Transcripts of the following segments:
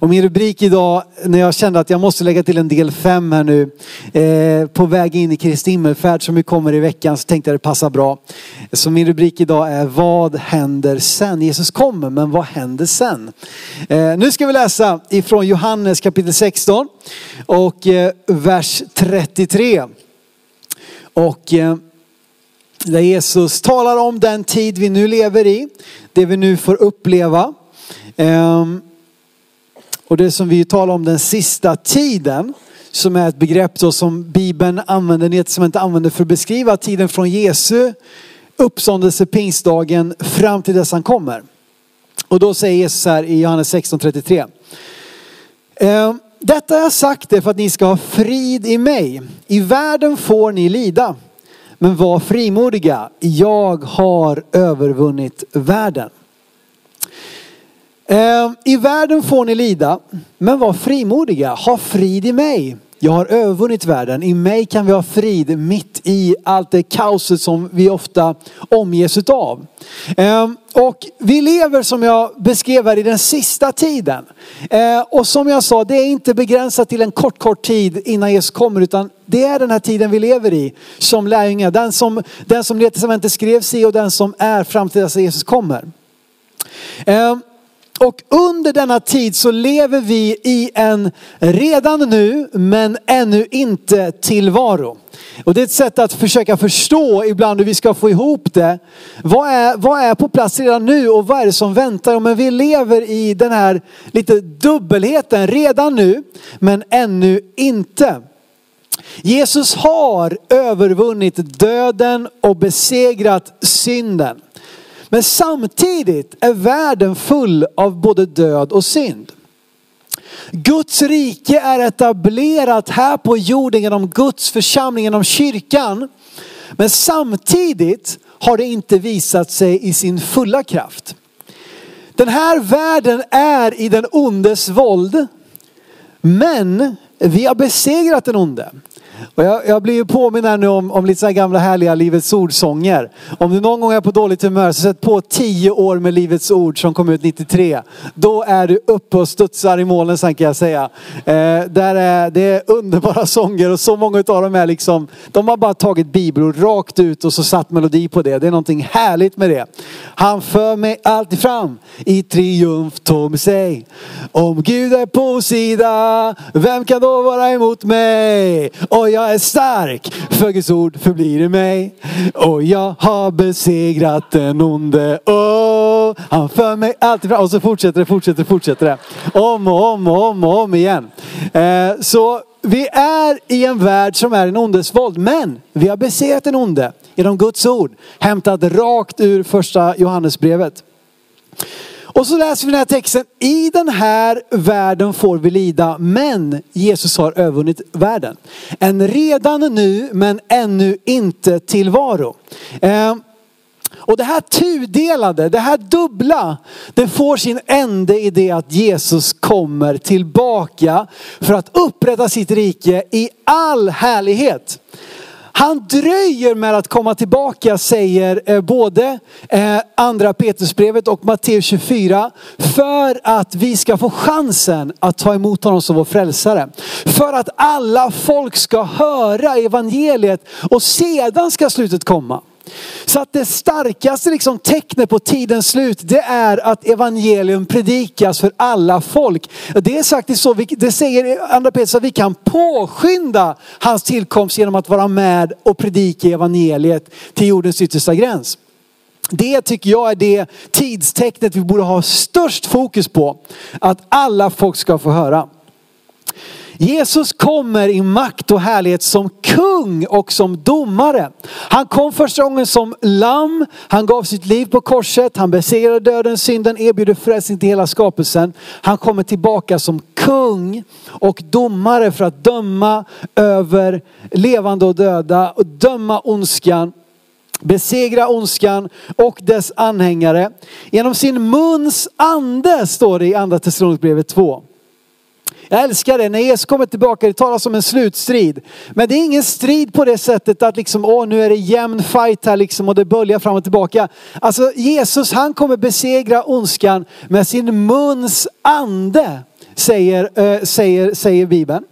Och min rubrik idag, när jag kände att jag måste lägga till en del fem här nu, eh, på väg in i Kristi himmelfärd som vi kommer i veckan, så tänkte jag det passar bra. Så min rubrik idag är Vad händer sen? Jesus kommer, men vad händer sen? Eh, nu ska vi läsa ifrån Johannes kapitel 16 och eh, vers 33. Och eh, där Jesus talar om den tid vi nu lever i, det vi nu får uppleva. Ehm, och det som vi talar om den sista tiden, som är ett begrepp då som Bibeln använder, Nya inte använder för att beskriva tiden från Jesu uppståndelse pingstdagen fram till dess han kommer. Och då säger Jesus här i Johannes 16.33. Ehm, Detta har jag sagt det för att ni ska ha frid i mig. I världen får ni lida. Men var frimodiga. Jag har övervunnit världen. Eh, I världen får ni lida, men var frimodiga. Ha frid i mig. Jag har övervunnit världen. I mig kan vi ha frid mitt i allt det kaoset som vi ofta omges utav. Eh, och vi lever som jag beskrev här i den sista tiden. Eh, och som jag sa, det är inte begränsat till en kort, kort tid innan Jesus kommer utan det är den här tiden vi lever i som lärjungar. Den som, den som Nya Testamentet skrevs i och den som är fram till dess Jesus kommer. Och under denna tid så lever vi i en redan nu men ännu inte tillvaro. Och det är ett sätt att försöka förstå ibland hur vi ska få ihop det. Vad är, vad är på plats redan nu och vad är det som väntar? Men vi lever i den här lite dubbelheten redan nu men ännu inte. Jesus har övervunnit döden och besegrat synden. Men samtidigt är världen full av både död och synd. Guds rike är etablerat här på jorden genom Guds församling, genom kyrkan. Men samtidigt har det inte visat sig i sin fulla kraft. Den här världen är i den ondes våld. Men vi har besegrat den onde. Och jag, jag blir ju påminn här nu om, om lite så gamla härliga Livets Ord-sånger. Om du någon gång är på dåligt humör så sätt på tio år med Livets Ord som kom ut 93. Då är du uppe och studsar i målen sen kan jag säga. Eh, där är, det är underbara sånger och så många av dem är liksom, de har bara tagit bibelord rakt ut och så satt melodi på det. Det är någonting härligt med det. Han för mig alltid fram i triumf tog med sig. Om Gud är på sida, vem kan då vara emot mig? Och jag är stark, för Guds ord förblir i mig. Och jag har besegrat den onde. Oh, han för mig alltid fram. Och så fortsätter det, fortsätter det, fortsätter det. Om och om och om och om igen. Eh, så vi är i en värld som är en ondes våld. Men vi har besegrat den onde genom Guds ord. Hämtat rakt ur första Johannesbrevet. Och så läser vi den här texten. I den här världen får vi lida, men Jesus har övervunnit världen. En redan nu, men ännu inte tillvaro. Eh, och det här tudelade, det här dubbla, det får sin ände i det att Jesus kommer tillbaka för att upprätta sitt rike i all härlighet. Han dröjer med att komma tillbaka säger eh, både eh, andra Petrusbrevet och Matteus 24 för att vi ska få chansen att ta emot honom som vår frälsare. För att alla folk ska höra evangeliet och sedan ska slutet komma. Så att det starkaste liksom tecknet på tidens slut det är att evangelium predikas för alla folk. Det är faktiskt så, det säger andra Petrus att vi kan påskynda hans tillkomst genom att vara med och predika evangeliet till jordens yttersta gräns. Det tycker jag är det tidstecknet vi borde ha störst fokus på. Att alla folk ska få höra. Jesus kommer i makt och härlighet som kung och som domare. Han kom första gången som lamm, han gav sitt liv på korset, han besegrade döden, synden, erbjuder frälsning till hela skapelsen. Han kommer tillbaka som kung och domare för att döma över levande och döda och döma ondskan besegra ondskan och dess anhängare. Genom sin muns ande står det i andra Thessalonikerbrevet 2. Jag älskar det, när Jesus kommer tillbaka, det talas om en slutstrid. Men det är ingen strid på det sättet att liksom, åh nu är det jämn fight här liksom och det böljar fram och tillbaka. Alltså Jesus han kommer besegra ondskan med sin muns ande säger, äh, säger, säger Bibeln.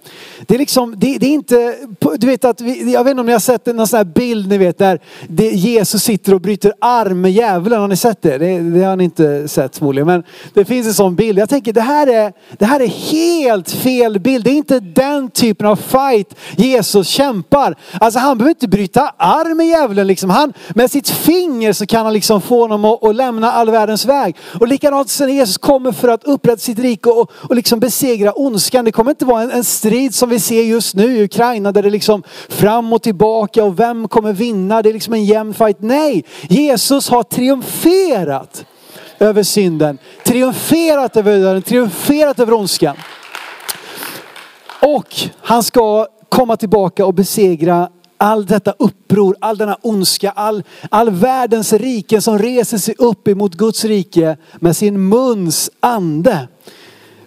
Det är liksom, det, det, är inte, du vet att, vi, jag vet inte om ni har sett någon sån här bild ni vet där det, Jesus sitter och bryter arm med djävulen. Har ni sett det? det? det? har ni inte sett förmodligen. Men det finns en sån bild. Jag tänker det här, är, det här är helt fel bild. Det är inte den typen av fight Jesus kämpar. Alltså han behöver inte bryta arm med djävulen. Liksom. Han, med sitt finger så kan han liksom få honom att, att lämna all världens väg. Och likadant sen Jesus kommer för att upprätta sitt rike och, och liksom besegra ondskan. Det kommer inte vara en, en strid som vi ser just nu i Ukraina där det liksom fram och tillbaka och vem kommer vinna? Det är liksom en jämn fight. Nej, Jesus har triumferat över synden, triumferat över döden, triumferat över ondskan. Och han ska komma tillbaka och besegra all detta uppror, all denna ondska, all, all världens riken som reser sig upp emot Guds rike med sin muns ande.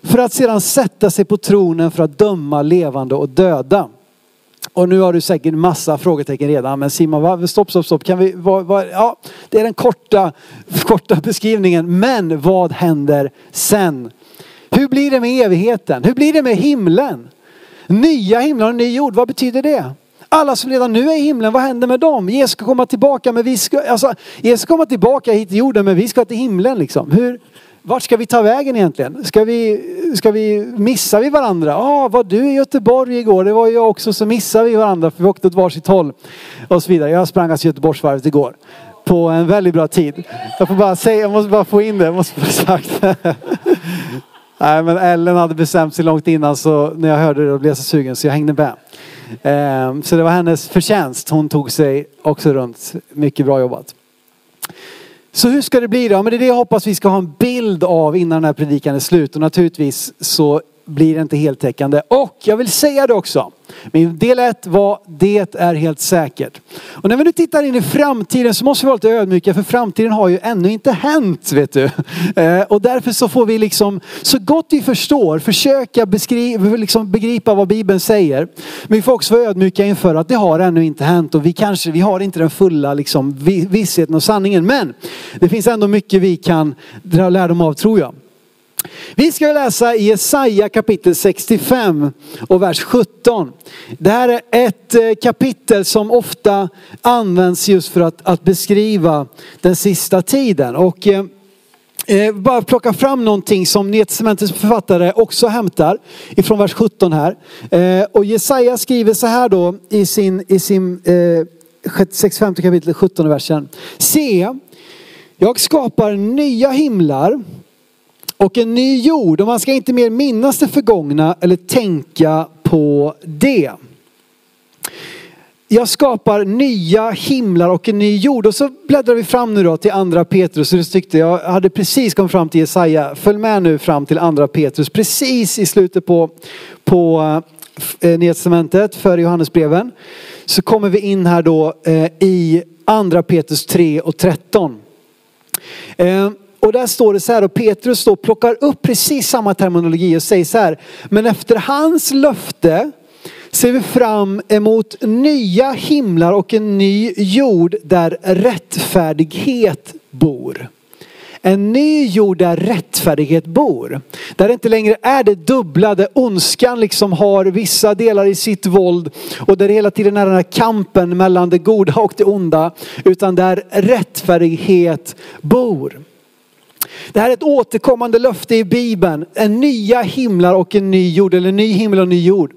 För att sedan sätta sig på tronen för att döma levande och döda. Och nu har du säkert massa frågetecken redan. Men Simon, stopp, stopp, stopp. Kan vi, vad, vad, ja, det är den korta, korta beskrivningen. Men vad händer sen? Hur blir det med evigheten? Hur blir det med himlen? Nya himlar och ny jord, vad betyder det? Alla som redan nu är i himlen, vad händer med dem? Jesus ska komma tillbaka, men vi ska, alltså, Jesus ska komma tillbaka hit till jorden, men vi ska till himlen liksom. Hur, vart ska vi ta vägen egentligen? Ska vi, ska vi, missar vi varandra? Ja, ah, var du i Göteborg igår? Det var jag också, så missade vi varandra för vi åkte åt varsitt håll. Och så vidare. Jag sprang alltså Göteborgsvarvet igår. På en väldigt bra tid. Jag får bara säga, jag måste bara få in det, jag måste få sagt. Nej men Ellen hade bestämt sig långt innan så när jag hörde det då blev jag så sugen så jag hängde med. Ehm, så det var hennes förtjänst. Hon tog sig också runt. Mycket bra jobbat. Så hur ska det bli då? Men det är det jag hoppas vi ska ha en bild av innan den här predikan är slut. Och naturligtvis så blir det inte heltäckande. Och jag vill säga det också. Min del ett var det är helt säkert. Och när vi nu tittar in i framtiden så måste vi vara lite ödmjuka för framtiden har ju ännu inte hänt vet du. Eh, och därför så får vi liksom så gott vi förstår försöka beskriva, liksom begripa vad Bibeln säger. Men vi får också vara ödmjuka inför att det har ännu inte hänt och vi kanske, vi har inte den fulla liksom vissheten och sanningen. Men det finns ändå mycket vi kan dra lärdom av tror jag. Vi ska läsa i Jesaja kapitel 65 och vers 17. Det här är ett eh, kapitel som ofta används just för att, att beskriva den sista tiden. Och eh, eh bara plocka fram någonting som Nya författare också hämtar ifrån vers 17 här. Eh, och Jesaja skriver så här då i sin, i sin eh, 65 kapitel 17 versen. Se, jag skapar nya himlar och en ny jord och man ska inte mer minnas det förgångna eller tänka på det. Jag skapar nya himlar och en ny jord. Och så bläddrar vi fram nu då till andra Petrus. Så tyckte jag hade precis kommit fram till Jesaja. Följ med nu fram till andra Petrus. Precis i slutet på, på eh, eh Nya för Johannesbreven. Så kommer vi in här då eh, i andra Petrus 3 och 13. Eh, och där står det så här och Petrus då plockar upp precis samma terminologi och säger så här. Men efter hans löfte ser vi fram emot nya himlar och en ny jord där rättfärdighet bor. En ny jord där rättfärdighet bor. Där det inte längre är det dubbla, där ondskan liksom har vissa delar i sitt våld och där det hela tiden är den här kampen mellan det goda och det onda. Utan där rättfärdighet bor. Det här är ett återkommande löfte i Bibeln. En nya himlar och en ny jord, eller en ny himmel och en ny jord.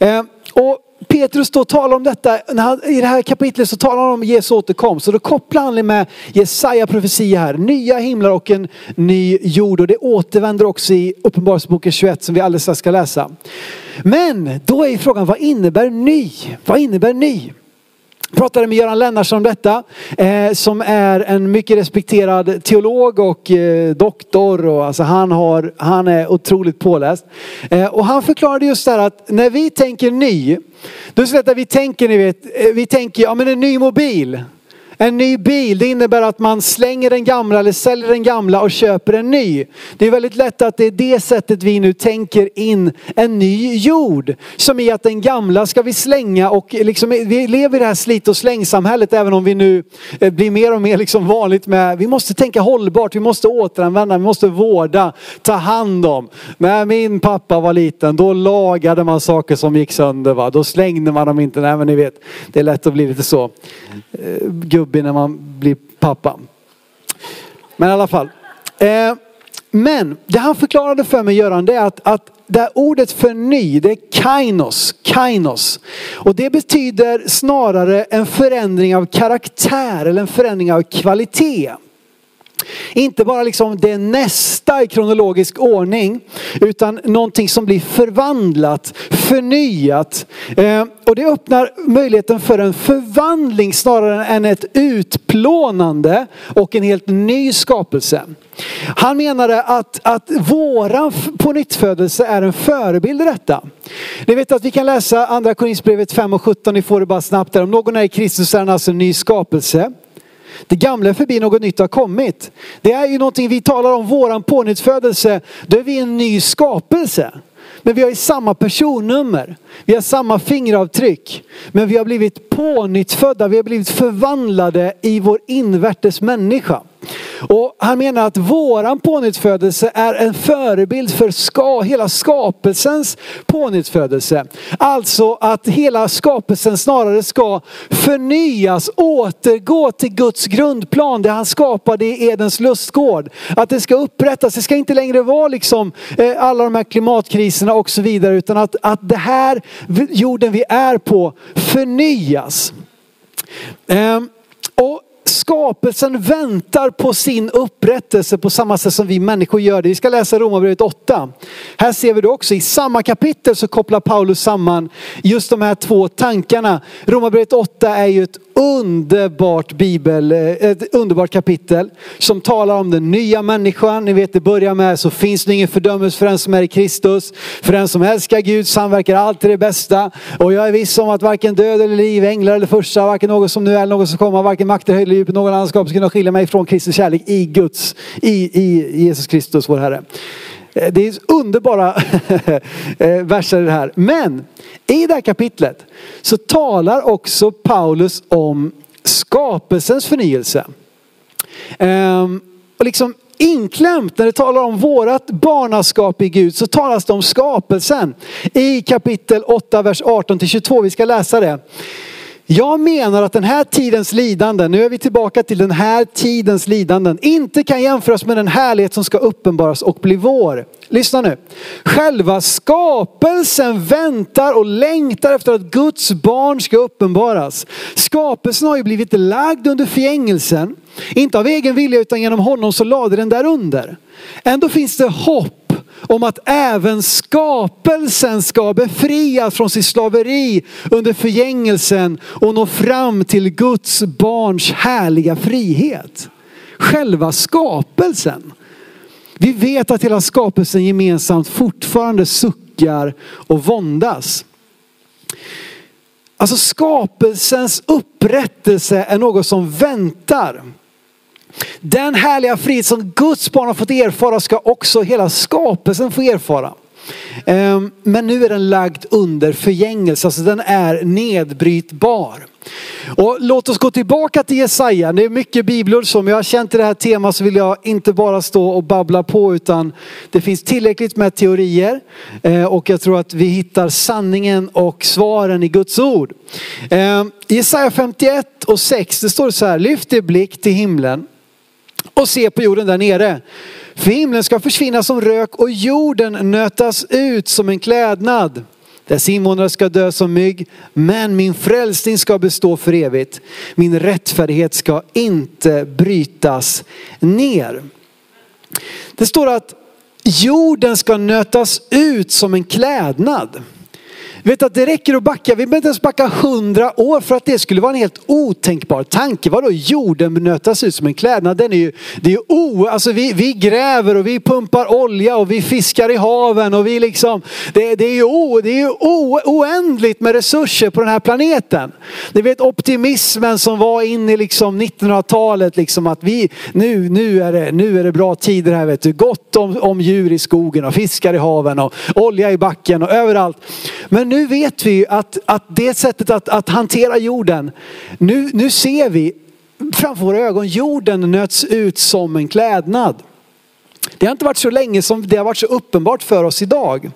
Eh, och Petrus då talar om detta, i det här kapitlet så talar han om Jesu återkomst. Och då kopplar han det med Jesaja profetia här. Nya himlar och en ny jord. Och det återvänder också i Uppenbarelseboken 21 som vi alldeles strax ska läsa. Men då är frågan, vad innebär ny? Vad innebär ny? Pratade med Göran Lennartsson om detta, eh, som är en mycket respekterad teolog och eh, doktor. Och, alltså han, har, han är otroligt påläst. Eh, och han förklarade just det här att när vi tänker ny, då är det så att vi tänker, ni vet, eh, vi tänker ja men en ny mobil. En ny bil, det innebär att man slänger den gamla eller säljer den gamla och köper en ny. Det är väldigt lätt att det är det sättet vi nu tänker in en ny jord. Som i att den gamla ska vi slänga och liksom, vi lever i det här slit och slängsamhället även om vi nu eh, blir mer och mer liksom vanligt med, vi måste tänka hållbart, vi måste återanvända, vi måste vårda, ta hand om. När min pappa var liten då lagade man saker som gick sönder. Va? Då slängde man dem inte, nej men ni vet, det är lätt att bli lite så eh, gubbig när man blir pappa. Men i alla fall. Eh, men det han förklarade för mig Göran, det är att, att det här ordet för ny, det är kainos, kainos. Och det betyder snarare en förändring av karaktär eller en förändring av kvalitet. Inte bara liksom det nästa i kronologisk ordning utan någonting som blir förvandlat, förnyat. Eh, och det öppnar möjligheten för en förvandling snarare än ett utplånande och en helt ny skapelse. Han menade att, att våran pånyttfödelse är en förebild i detta. Ni vet att vi kan läsa andra Korinthierbrevet 5 och 17, ni får det bara snabbt där. Om någon är i Kristus är han alltså en ny skapelse. Det gamla är förbi, något nytt har kommit. Det är ju någonting vi talar om, våran pånyttfödelse. Då är vi en ny skapelse. Men vi har ju samma personnummer. Vi har samma fingeravtryck. Men vi har blivit pånyttfödda, vi har blivit förvandlade i vår invärtes människa. Och han menar att våran pånyttfödelse är en förebild för ska, hela skapelsens pånyttfödelse. Alltså att hela skapelsen snarare ska förnyas, återgå till Guds grundplan, det han skapade i Edens lustgård. Att det ska upprättas, det ska inte längre vara liksom eh, alla de här klimatkriserna och så vidare, utan att, att det här jorden vi är på förnyas. Ehm, och skapelsen väntar på sin upprättelse på samma sätt som vi människor gör det. Vi ska läsa Romarbrevet 8. Här ser vi det också. I samma kapitel så kopplar Paulus samman just de här två tankarna. Romarbrevet 8 är ju ett underbart bibel, eh, ett underbart kapitel som talar om den nya människan. Ni vet det börjar med så finns det ingen fördömelse för den som är i Kristus. För den som älskar Gud samverkar alltid det bästa. Och jag är viss om att varken död eller liv, änglar eller första, varken något som nu är eller något som kommer, varken makt eller höjd eller djup, någon annan skapelse kunna skilja mig från Kristus kärlek i Guds, i, i Jesus Kristus vår Herre. Eh, det är underbara eh, verser verser det här. Men i det här kapitlet så talar också Paulus om skapelsens förnyelse. Ehm, och liksom inklämt när det talar om vårat barnaskap i Gud så talas det om skapelsen. I kapitel 8, vers 18 till 22. Vi ska läsa det. Jag menar att den här tidens lidanden, nu är vi tillbaka till den här tidens lidanden, inte kan jämföras med den härlighet som ska uppenbaras och bli vår. Lyssna nu. Själva skapelsen väntar och längtar efter att Guds barn ska uppenbaras. Skapelsen har ju blivit lagd under förgängelsen. Inte av egen vilja utan genom honom så lade den där under. Ändå finns det hopp om att även skapelsen ska befrias från sitt slaveri under förgängelsen och nå fram till Guds barns härliga frihet. Själva skapelsen. Vi vet att hela skapelsen gemensamt fortfarande suckar och våndas. Alltså skapelsens upprättelse är något som väntar. Den härliga frid som Guds barn har fått erfara ska också hela skapelsen få erfara. Ehm, men nu är den lagd under förgängelse, alltså den är nedbrytbar. Och låt oss gå tillbaka till Jesaja. Det är mycket bibelord som jag har känt i det här temat så vill jag inte bara stå och babbla på utan det finns tillräckligt med teorier eh, och jag tror att vi hittar sanningen och svaren i Guds ord. Ehm, Jesaja 51 och 6 det står så här, lyft er blick till himlen och se på jorden där nere. För himlen ska försvinna som rök och jorden nötas ut som en klädnad. Dess invånare ska dö som mygg, men min frälsning ska bestå för evigt. Min rättfärdighet ska inte brytas ner. Det står att jorden ska nötas ut som en klädnad vet att det räcker att backa, vi behöver inte ens backa hundra år för att det skulle vara en helt otänkbar tanke. Vadå jorden nötas ut som en klädnad? Den är ju, det är ju o, alltså vi, vi gräver och vi pumpar olja och vi fiskar i haven och vi liksom, det, det är ju, o, det är ju o, oändligt med resurser på den här planeten. Ni vet optimismen som var in i liksom 1900-talet, liksom att vi, nu, nu, är det, nu är det bra tider här vet du. Gott om, om djur i skogen och fiskar i haven och olja i backen och överallt. Men nu vet vi att, att det sättet att, att hantera jorden, nu, nu ser vi framför våra ögon, jorden nöts ut som en klädnad. Det har inte varit så länge som det har varit så uppenbart för oss idag.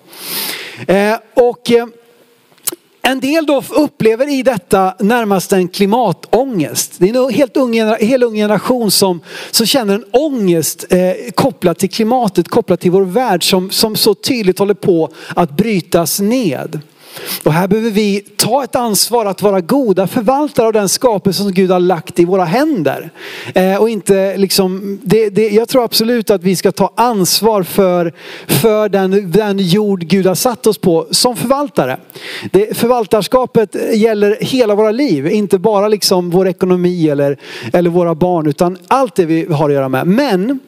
Eh, och eh, en del då upplever i detta närmast en klimatångest. Det är en helt ung, helt ung generation som, som känner en ångest eh, kopplat till klimatet, kopplat till vår värld som, som så tydligt håller på att brytas ned. Och här behöver vi ta ett ansvar att vara goda förvaltare av den skapelse som Gud har lagt i våra händer. Eh, och inte liksom, det, det, jag tror absolut att vi ska ta ansvar för, för den, den jord Gud har satt oss på som förvaltare. Det, förvaltarskapet gäller hela våra liv, inte bara liksom vår ekonomi eller, eller våra barn utan allt det vi har att göra med. Men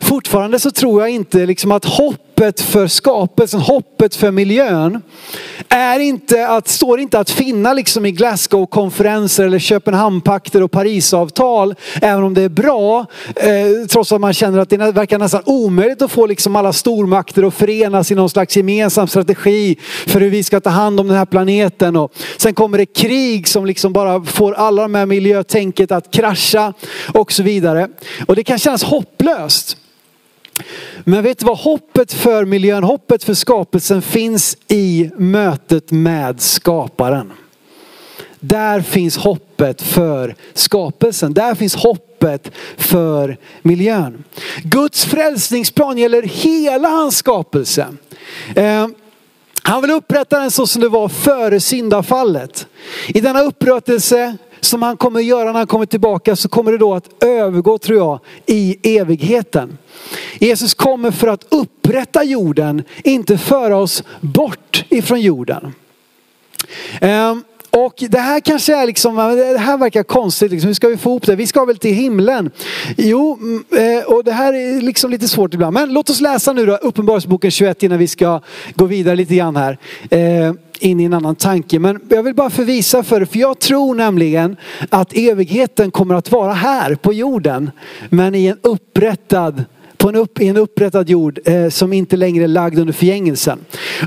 fortfarande så tror jag inte liksom att hoppet för skapelsen, hoppet för miljön är inte att, står inte att finna liksom i Glasgow-konferenser eller Köpenhamnpakter och Parisavtal. Även om det är bra, eh, trots att man känner att det verkar nästan omöjligt att få liksom alla stormakter att förenas i någon slags gemensam strategi för hur vi ska ta hand om den här planeten. Och sen kommer det krig som liksom bara får alla de här miljötänket att krascha och så vidare. Och det kan kännas hopplöst. Men vet du vad hoppet för miljön, hoppet för skapelsen finns i mötet med skaparen. Där finns hoppet för skapelsen. Där finns hoppet för miljön. Guds frälsningsplan gäller hela hans skapelse. Eh, han vill upprätta den så som det var före syndafallet. I denna upprättelse som han kommer göra när han kommer tillbaka så kommer det då att övergå tror jag i evigheten. Jesus kommer för att upprätta jorden, inte föra oss bort ifrån jorden. Ehm, och det här kanske är liksom, det här verkar konstigt, liksom. hur ska vi få ihop det? Vi ska väl till himlen? Jo, mm, eh, och det här är liksom lite svårt ibland. Men låt oss läsa nu då Uppenbarelseboken 21 innan vi ska gå vidare lite grann här. Ehm, in i en annan tanke. Men jag vill bara förvisa för det, för jag tror nämligen att evigheten kommer att vara här på jorden. Men i en upprättad på en, upp, i en upprättad jord eh, som inte längre är lagd under förgängelsen.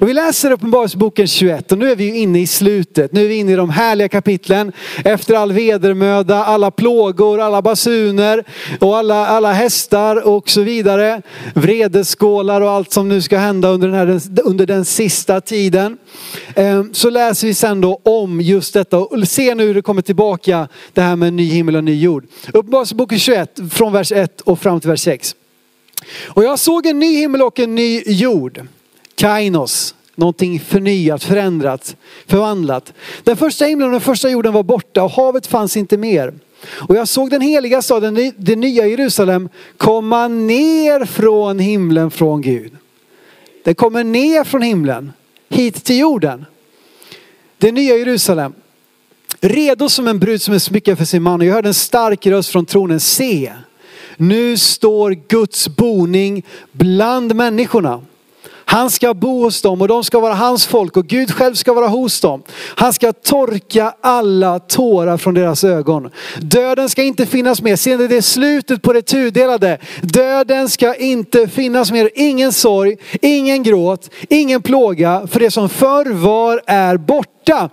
Och vi läser Uppenbarelseboken 21 och nu är vi inne i slutet. Nu är vi inne i de härliga kapitlen. Efter all vedermöda, alla plågor, alla basuner och alla, alla hästar och så vidare. Vredeskålar och allt som nu ska hända under den, här, under den sista tiden. Eh, så läser vi sen då om just detta och se nu hur det kommer tillbaka det här med ny himmel och ny jord. Uppenbarelseboken 21 från vers 1 och fram till vers 6. Och jag såg en ny himmel och en ny jord. Kainos. Någonting förnyat, förändrat, förvandlat. Den första himlen och den första jorden var borta och havet fanns inte mer. Och jag såg den heliga staden, det nya Jerusalem, komma ner från himlen från Gud. Den kommer ner från himlen, hit till jorden. Det nya Jerusalem. Redo som en brud som är smyckad för sin man. Och jag hörde en stark röst från tronen. Se, nu står Guds boning bland människorna. Han ska bo hos dem och de ska vara hans folk och Gud själv ska vara hos dem. Han ska torka alla tårar från deras ögon. Döden ska inte finnas mer. Ser ni det är slutet på det tudelade. Döden ska inte finnas mer. Ingen sorg, ingen gråt, ingen plåga. För det som förr var är borta borta.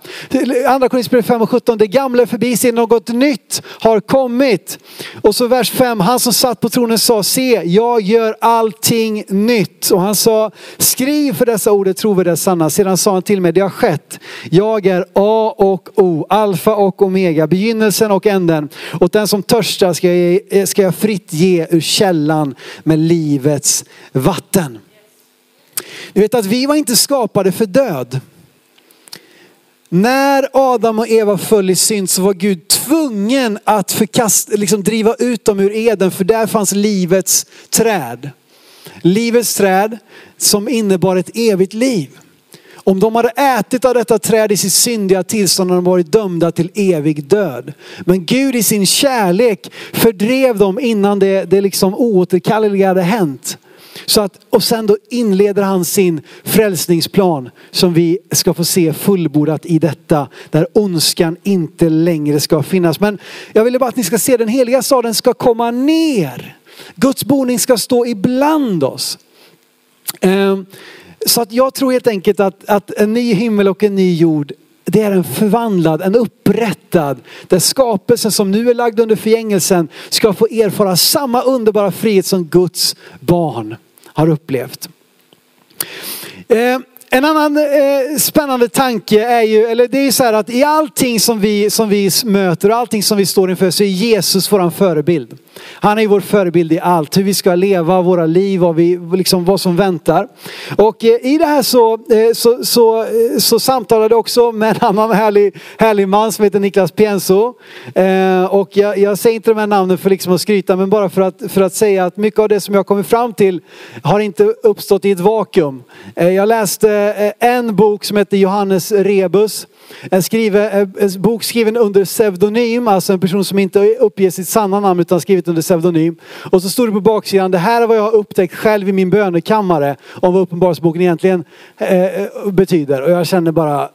Andra Korinthierbrevet 5 och 17. Det gamla är förbi, se något nytt har kommit. Och så vers 5. Han som satt på tronen sa, se jag gör allting nytt. Och han sa, skriv för dessa ord är trovärdiga sanna. Sedan sa han till mig, det har skett. Jag är A och O, alfa och omega, begynnelsen och änden. Och den som törstar ska jag, ska jag fritt ge ur källan med livets vatten. Du vet att vi var inte skapade för död. När Adam och Eva föll i synd så var Gud tvungen att förkasta, liksom driva ut dem ur Eden för där fanns livets träd. Livets träd som innebar ett evigt liv. om de hade ätit av detta träd i sitt syndiga tillstånd hade de varit dömda till evig död. Men Gud i sin kärlek fördrev dem innan det, det liksom oåterkalleliga hade hänt. Så att, och sen då inleder han sin frälsningsplan som vi ska få se fullbordat i detta. Där ondskan inte längre ska finnas. Men jag vill bara att ni ska se den heliga staden ska komma ner. Guds boning ska stå ibland oss. Ehm, så att jag tror helt enkelt att, att en ny himmel och en ny jord det är en förvandlad, en upprättad, där skapelsen som nu är lagd under förgängelsen ska få erfara samma underbara frihet som Guds barn har upplevt. Eh, en annan eh, spännande tanke är ju, eller det är ju så här att i allting som vi, som vi möter och allting som vi står inför så är Jesus våran förebild. Han är vår förebild i allt, hur vi ska leva våra liv, vad, vi, liksom, vad som väntar. Och eh, i det här så, eh, så, så, eh, så samtalade jag också med en annan härlig, härlig man som heter Niklas Pienso. Eh, och jag, jag säger inte de här namnen för liksom att skryta men bara för att, för att säga att mycket av det som jag kommit fram till har inte uppstått i ett vakuum. Eh, jag läste Eh, en bok som heter Johannes Rebus en, skriven, eh, en bok skriven under pseudonym, alltså en person som inte uppger sitt sanna namn utan skrivit under pseudonym. Och så står det på baksidan, det här är vad jag har upptäckt själv i min bönekammare om vad Uppenbarelseboken egentligen eh, eh betyder. Och jag känner bara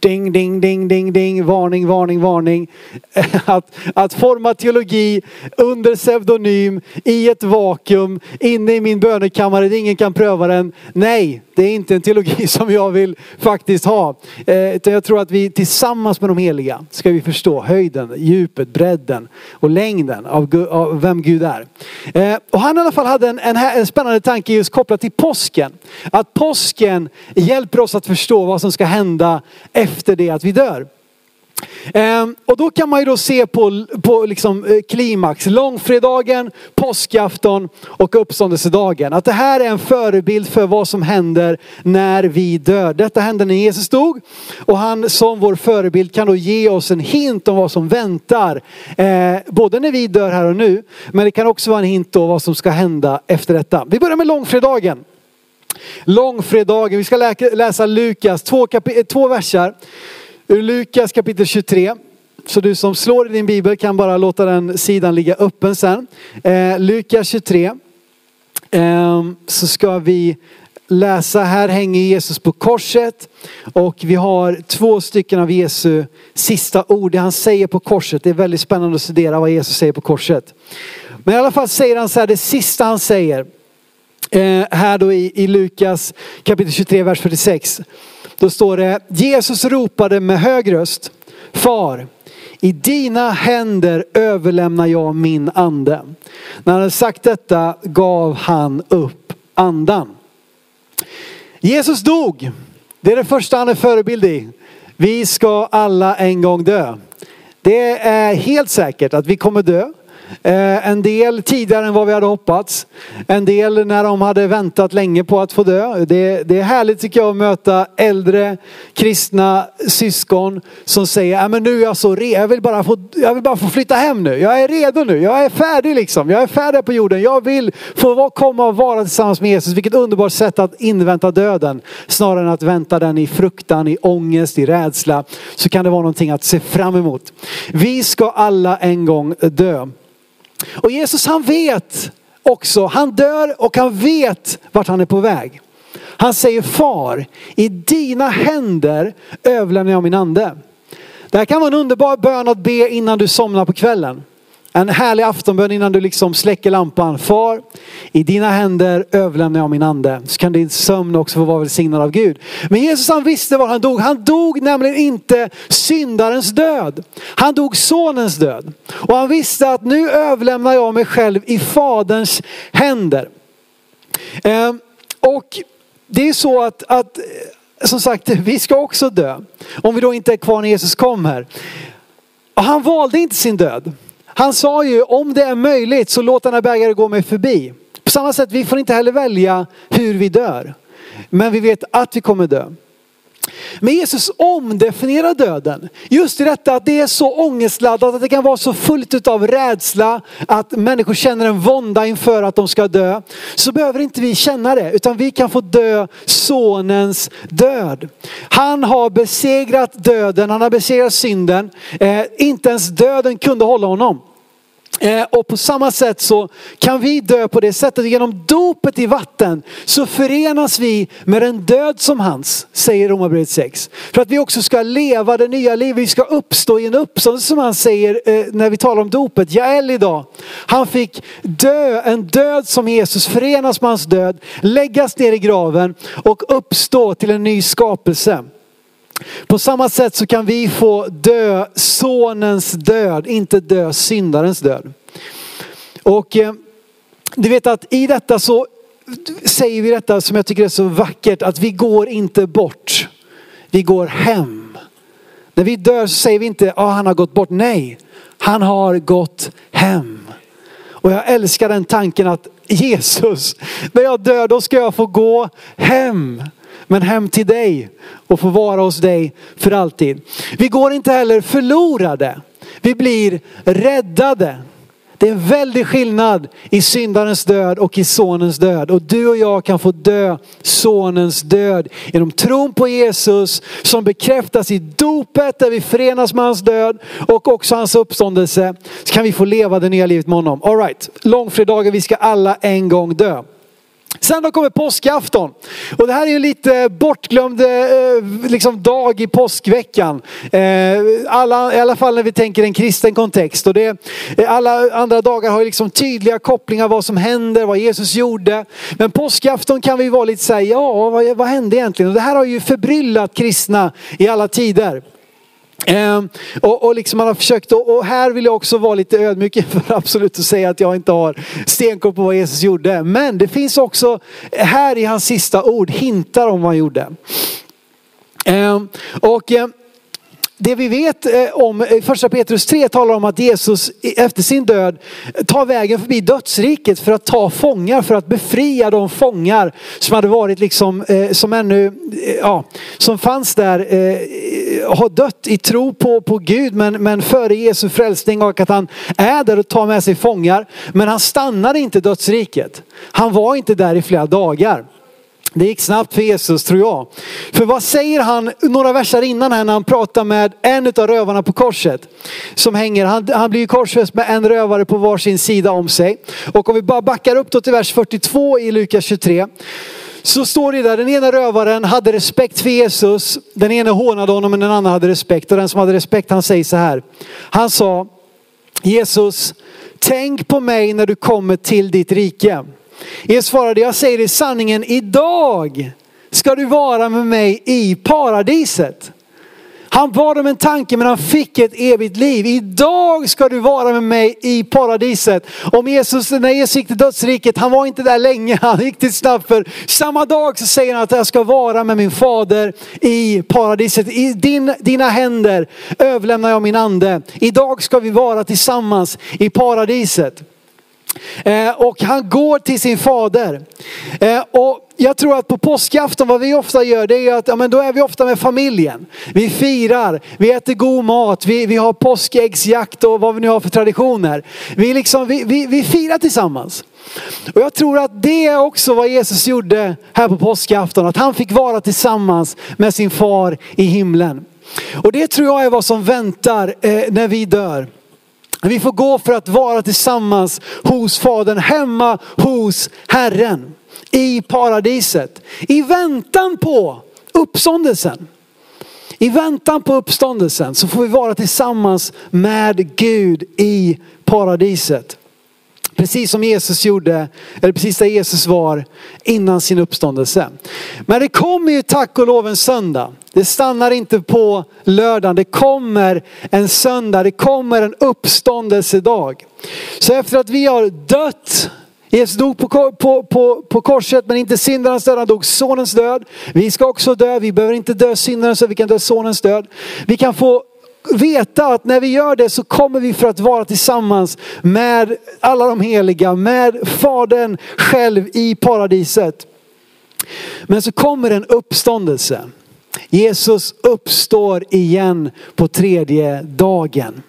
ding, ding, ding, ding, ding, varning, varning, varning. Att, att forma teologi under pseudonym, i ett vakuum, inne i min bönekammare där ingen kan pröva den. Nej, det är inte en teologi som jag vill faktiskt ha. Eh, utan jag tror att vi tillsammans med de heliga ska vi förstå höjden, djupet, bredden och längden av, vem Gud är. Eh, och han i alla fall hade en, en, en spännande tanke just kopplat till påsken. Att påsken hjälper oss att förstå vad som ska hända efter det att vi dör. Ehm, och då kan man ju då se på, på liksom eh, klimax, långfredagen, påskafton och uppståndelsedagen. Att det här är en förebild för vad som händer när vi dör. Detta hände när Jesus dog och han som vår förebild kan då ge oss en hint om vad som väntar. Eh, både när vi dör här och nu, men det kan också vara en hint om vad som ska hända efter detta. Vi börjar med långfredagen. Långfredagen, vi ska läsa Lukas, två, två versar. Ur Lukas kapitel 23. Så du som slår i din bibel kan bara låta den sidan ligga öppen sen. Eh, Lukas 23. Eh, så ska vi läsa, här hänger Jesus på korset och vi har två stycken av Jesu sista ord, det han säger på korset. Det är väldigt spännande att studera vad Jesus säger på korset. Men i alla fall säger han så här, det sista han säger, eh, här då i, i Lukas kapitel 23, vers 46. Då står det, Jesus ropade med hög röst, Far, i dina händer överlämnar jag min ande. När han hade sagt detta gav han upp andan. Jesus dog. Det är det första han är förebild i. Vi ska alla en gång dö. Det är helt säkert att vi kommer dö. Eh, en del tidigare än vad vi hade hoppats. En del när de hade väntat länge på att få dö. Det, det är härligt tycker jag att möta äldre kristna syskon som säger, men nu är jag så redo, jag vill, bara få, jag vill bara få flytta hem nu. Jag är redo nu, jag är färdig liksom. Jag är färdig på jorden. Jag vill få komma och vara tillsammans med Jesus. Vilket underbart sätt att invänta döden. Snarare än att vänta den i fruktan, i ångest, i rädsla. Så kan det vara någonting att se fram emot. Vi ska alla en gång dö. Och Jesus han vet också, han dör och han vet vart han är på väg. Han säger far, i dina händer överlämnar jag min ande. Det här kan vara en underbar bön att be innan du somnar på kvällen. En härlig aftonbön innan du liksom släcker lampan. Far, i dina händer överlämnar jag min ande. Så kan din sömn också få vara välsignad av Gud. Men Jesus han visste var han dog. Han dog nämligen inte syndarens död. Han dog sonens död. Och han visste att nu överlämnar jag mig själv i faderns händer. Eh, och det är så att, att som sagt, vi ska också dö. Om vi då inte är kvar när Jesus kommer. Och han valde inte sin död. Han sa ju om det är möjligt så låt den här bägaren gå mig förbi. På samma sätt, vi får inte heller välja hur vi dör. Men vi vet att vi kommer dö. Men Jesus omdefinierar döden. Just i detta att det är så ångestladdat, att det kan vara så fullt av rädsla, att människor känner en vånda inför att de ska dö. Så behöver inte vi känna det, utan vi kan få dö sonens död. Han har besegrat döden, han har besegrat synden. Eh, inte ens döden kunde hålla honom. Eh, och på samma sätt så kan vi dö på det sättet. Genom dopet i vatten så förenas vi med en död som hans, säger Romarbrevet 6. För att vi också ska leva det nya livet, vi ska uppstå i en uppståndelse som han säger eh, när vi talar om dopet. Jael idag, han fick dö, en död som Jesus, förenas med hans död, läggas ner i graven och uppstå till en ny skapelse. På samma sätt så kan vi få dö sonens död, inte dö syndarens död. Och eh, du vet att i detta så säger vi detta som jag tycker är så vackert, att vi går inte bort. Vi går hem. När vi dör så säger vi inte, ja ah, han har gått bort. Nej, han har gått hem. Och jag älskar den tanken att Jesus, när jag dör då ska jag få gå hem men hem till dig och få vara hos dig för alltid. Vi går inte heller förlorade. Vi blir räddade. Det är en väldig skillnad i syndarens död och i sonens död. Och du och jag kan få dö sonens död genom tron på Jesus som bekräftas i dopet där vi förenas med hans död och också hans uppståndelse. Så kan vi få leva det nya livet med honom. Alright, långfredagen, vi ska alla en gång dö. Sen då kommer påskafton. Och det här är ju lite bortglömd eh, liksom dag i påskveckan. Eh, alla, I alla fall när vi tänker en kristen kontext. Och det, eh, alla andra dagar har ju liksom tydliga kopplingar vad som händer, vad Jesus gjorde. Men påskafton kan vi vara lite såhär, ja vad, vad hände egentligen? Och det här har ju förbryllat kristna i alla tider. Ehm, och, och liksom man har försökt, och, och, här vill jag också vara lite ödmjuk för absolut att säga att jag inte har stenkoll på vad Jesus gjorde. Men det finns också här i hans sista ord hintar om vad han gjorde. Ehm, och ehm, det vi vet eh, om eh, första Petrus 3 talar om att Jesus efter sin död tar vägen förbi dödsriket för att ta fångar, för att befria de fångar som hade varit liksom, eh, som ännu, ja, som fanns där, har dött i tro på, på Gud men, men före Jesu frälsning och att han är där och tar med sig fångar. Men han stannade inte dödsriket. Han var inte där i flera dagar. Det gick snabbt för Jesus tror jag. För vad säger han några verser innan här när han pratar med en av rövarna på korset. Som hänger, han, han blir korsfäst med en rövare på varsin sida om sig. Och om vi bara backar upp då till vers 42 i Lukas 23. Så står det där, den ena rövaren hade respekt för Jesus. Den ena hånade honom men den andra hade respekt. Och den som hade respekt han säger så här. Han sa Jesus, tänk på mig när du kommer till ditt rike. Jesus svarade, jag säger dig sanningen, idag ska du vara med mig i paradiset. Han bad om en tanke men han fick ett evigt liv. Idag ska du vara med mig i paradiset. Om Jesus, när Jesus gick till dödsriket, han var inte där länge, han gick till snabbt för samma dag så säger han att jag ska vara med min fader i paradiset. I din, dina händer överlämnar jag min ande. Idag ska vi vara tillsammans i paradiset. Eh, och han går till sin fader. Eh, och jag tror att på påskafton vad vi ofta gör det är att ja, men då är vi ofta med familjen. Vi firar, vi äter god mat, vi, vi har påskäggsjakt och vad vi nu har för traditioner. Vi, liksom, vi, vi, vi firar tillsammans. Och jag tror att det är också vad Jesus gjorde här på påskafton. Att han fick vara tillsammans med sin far i himlen. Och det tror jag är vad som väntar eh, när vi dör. Vi får gå för att vara tillsammans hos Fadern, hemma hos Herren. I paradiset. I väntan på uppståndelsen. I väntan på uppståndelsen så får vi vara tillsammans med Gud i paradiset. Precis som Jesus gjorde, eller precis där Jesus var innan sin uppståndelse. Men det kommer ju tack och lov en söndag. Det stannar inte på lördagen, det kommer en söndag, det kommer en uppståndelsedag. Så efter att vi har dött Jesus dog på, på, på, på korset men inte syndarens död, han dog sonens död. Vi ska också dö, vi behöver inte dö syndarens död, vi kan dö sonens död. Vi kan få veta att när vi gör det så kommer vi för att vara tillsammans med alla de heliga, med Fadern själv i paradiset. Men så kommer en uppståndelse. Jesus uppstår igen på tredje dagen.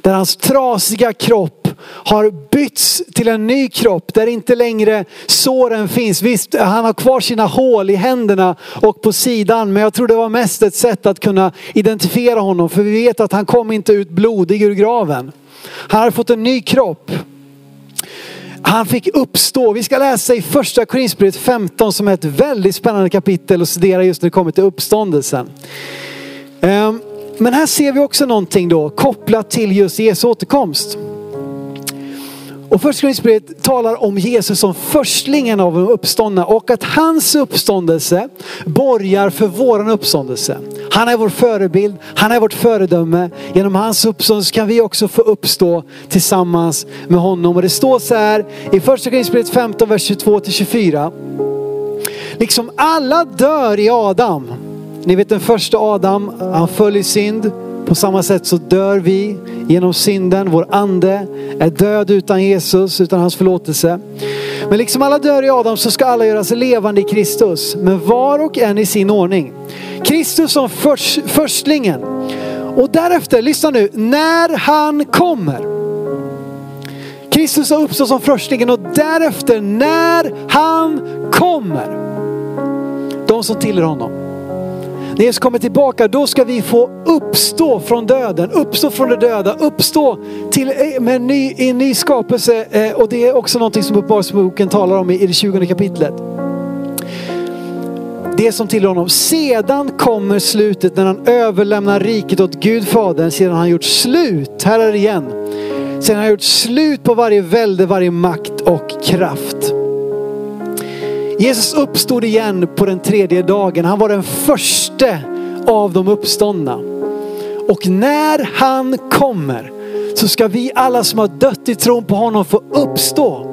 Där hans trasiga kropp har bytts till en ny kropp där inte längre såren finns. Visst, han har kvar sina hål i händerna och på sidan. Men jag tror det var mest ett sätt att kunna identifiera honom. För vi vet att han kom inte ut blodig ur graven. Han har fått en ny kropp. Han fick uppstå. Vi ska läsa i första Korinthierbrevet 15 som är ett väldigt spännande kapitel och studera just när det kommer till uppståndelsen. Ehm, men här ser vi också någonting då kopplat till just Jesu återkomst. Och första Korinthierbrevet talar om Jesus som förstlingen av de uppståndna och att hans uppståndelse borgar för våran uppståndelse. Han är vår förebild, han är vårt föredöme. Genom hans uppståndelse kan vi också få uppstå tillsammans med honom. Och det står så här i första Korinthierbrevet 15, vers 22-24. Liksom alla dör i Adam. Ni vet den första Adam, han föll i synd. På samma sätt så dör vi genom synden. Vår ande är död utan Jesus, utan hans förlåtelse. Men liksom alla dör i Adam så ska alla göras levande i Kristus. Men var och en i sin ordning. Kristus som först, förstlingen. Och därefter, lyssna nu, när han kommer. Kristus har uppstått som förstlingen och därefter när han kommer. De som tillhör honom. När Jesus kommer tillbaka då ska vi få uppstå från döden, uppstå från det döda, uppstå till, eh, med en ny, en ny skapelse. Eh, och det är också någonting som Uppenbarelseboken talar om i det 20 kapitlet. Det som tillhör honom. Sedan kommer slutet när han överlämnar riket åt Gud Fadern sedan han gjort slut, här är det igen. Sedan han gjort slut på varje välde, varje makt och kraft. Jesus uppstod igen på den tredje dagen. Han var den första av de uppståndna. Och när han kommer så ska vi alla som har dött i tron på honom få uppstå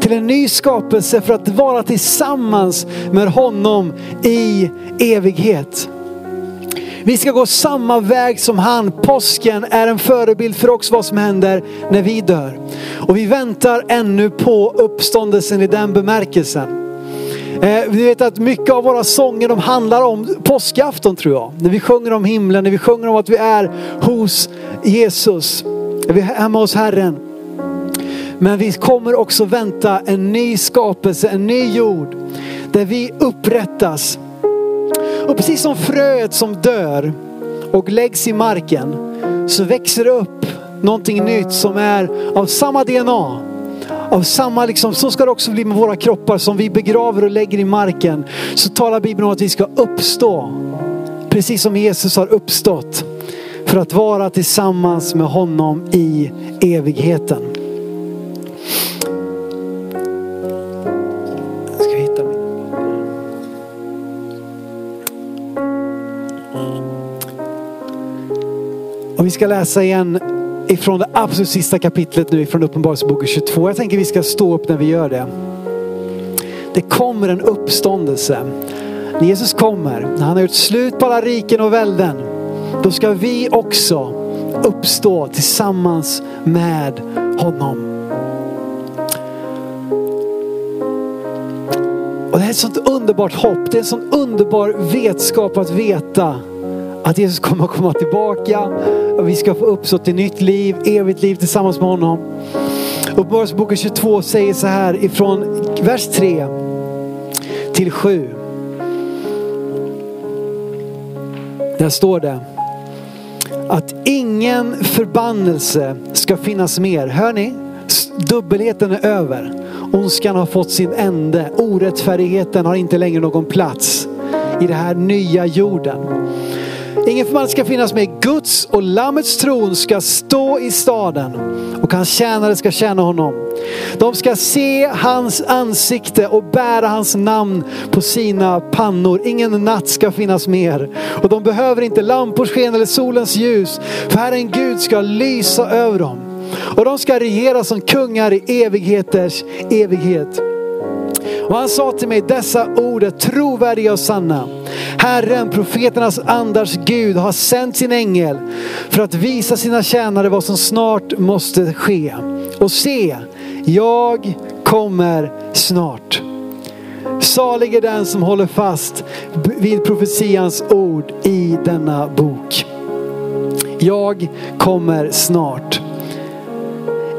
till en ny skapelse för att vara tillsammans med honom i evighet. Vi ska gå samma väg som han. Påsken är en förebild för oss vad som händer när vi dör. Och vi väntar ännu på uppståndelsen i den bemärkelsen. Eh, vi vet att mycket av våra sånger de handlar om påskafton tror jag. När vi sjunger om himlen, när vi sjunger om att vi är hos Jesus. Vi är hemma hos Herren. Men vi kommer också vänta en ny skapelse, en ny jord. Där vi upprättas. Och precis som fröet som dör och läggs i marken så växer det upp någonting nytt som är av samma DNA av samma, liksom, så ska det också bli med våra kroppar som vi begraver och lägger i marken. Så talar Bibeln om att vi ska uppstå. Precis som Jesus har uppstått. För att vara tillsammans med honom i evigheten. Och vi ska läsa igen ifrån det absolut sista kapitlet nu ifrån Uppenbarelseboken 22. Jag tänker vi ska stå upp när vi gör det. Det kommer en uppståndelse. När Jesus kommer, när han har gjort slut på alla riken och välden, då ska vi också uppstå tillsammans med honom. Och det är ett sånt underbart hopp, det är en sån underbar vetskap att veta att Jesus kommer att komma tillbaka och vi ska få uppstått till nytt liv, evigt liv tillsammans med honom. Uppenbarelseboken 22 säger så här ifrån vers 3 till 7. Där står det att ingen förbannelse ska finnas mer. Hör ni? Dubbelheten är över. Ondskan har fått sin ände. Orättfärdigheten har inte längre någon plats i den här nya jorden. Ingen ska finnas med. Guds och Lammets tron ska stå i staden och hans tjänare ska tjäna honom. De ska se hans ansikte och bära hans namn på sina pannor. Ingen natt ska finnas mer. Och de behöver inte lampors sken eller solens ljus. För Herren Gud ska lysa över dem. Och de ska regera som kungar i evigheters evighet. Och han sa till mig, dessa ord är trovärdiga och sanna. Herren, profeternas andars Gud, har sänt sin ängel för att visa sina tjänare vad som snart måste ske. Och se, jag kommer snart. Salig är den som håller fast vid profetians ord. ord i denna bok. Jag kommer snart.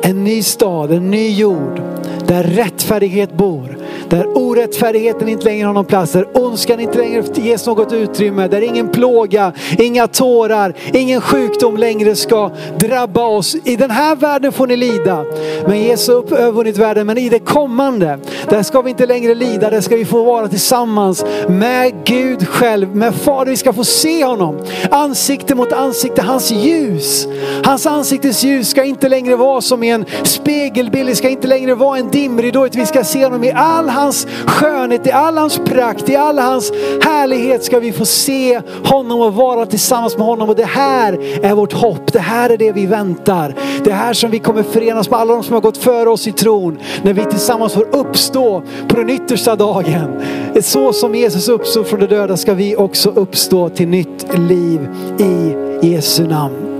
En ny stad, en ny jord där rättfärdighet bor. Där orättfärdigheten inte längre har någon plats, där ondskan inte längre ges något utrymme, där ingen plåga, inga tårar, ingen sjukdom längre ska drabba oss. I den här världen får ni lida, men Jesus har övervunnit världen. Men i det kommande, där ska vi inte längre lida, där ska vi få vara tillsammans med Gud själv, med Fader. Vi ska få se honom, ansikte mot ansikte, hans ljus. Hans ansiktes ljus ska inte längre vara som i en spegelbild, det ska inte längre vara en dimridå, utan vi ska se honom i all hans skönhet, i all hans prakt, i all hans härlighet ska vi få se honom och vara tillsammans med honom. Och det här är vårt hopp, det här är det vi väntar. Det här som vi kommer förenas med alla de som har gått före oss i tron. När vi tillsammans får uppstå på den yttersta dagen. Så som Jesus uppstod från de döda ska vi också uppstå till nytt liv i Jesu namn.